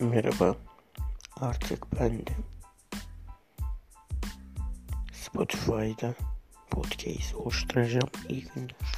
Merhaba. Artık ben de Spotify'da podcast oluşturacağım. İyi günler.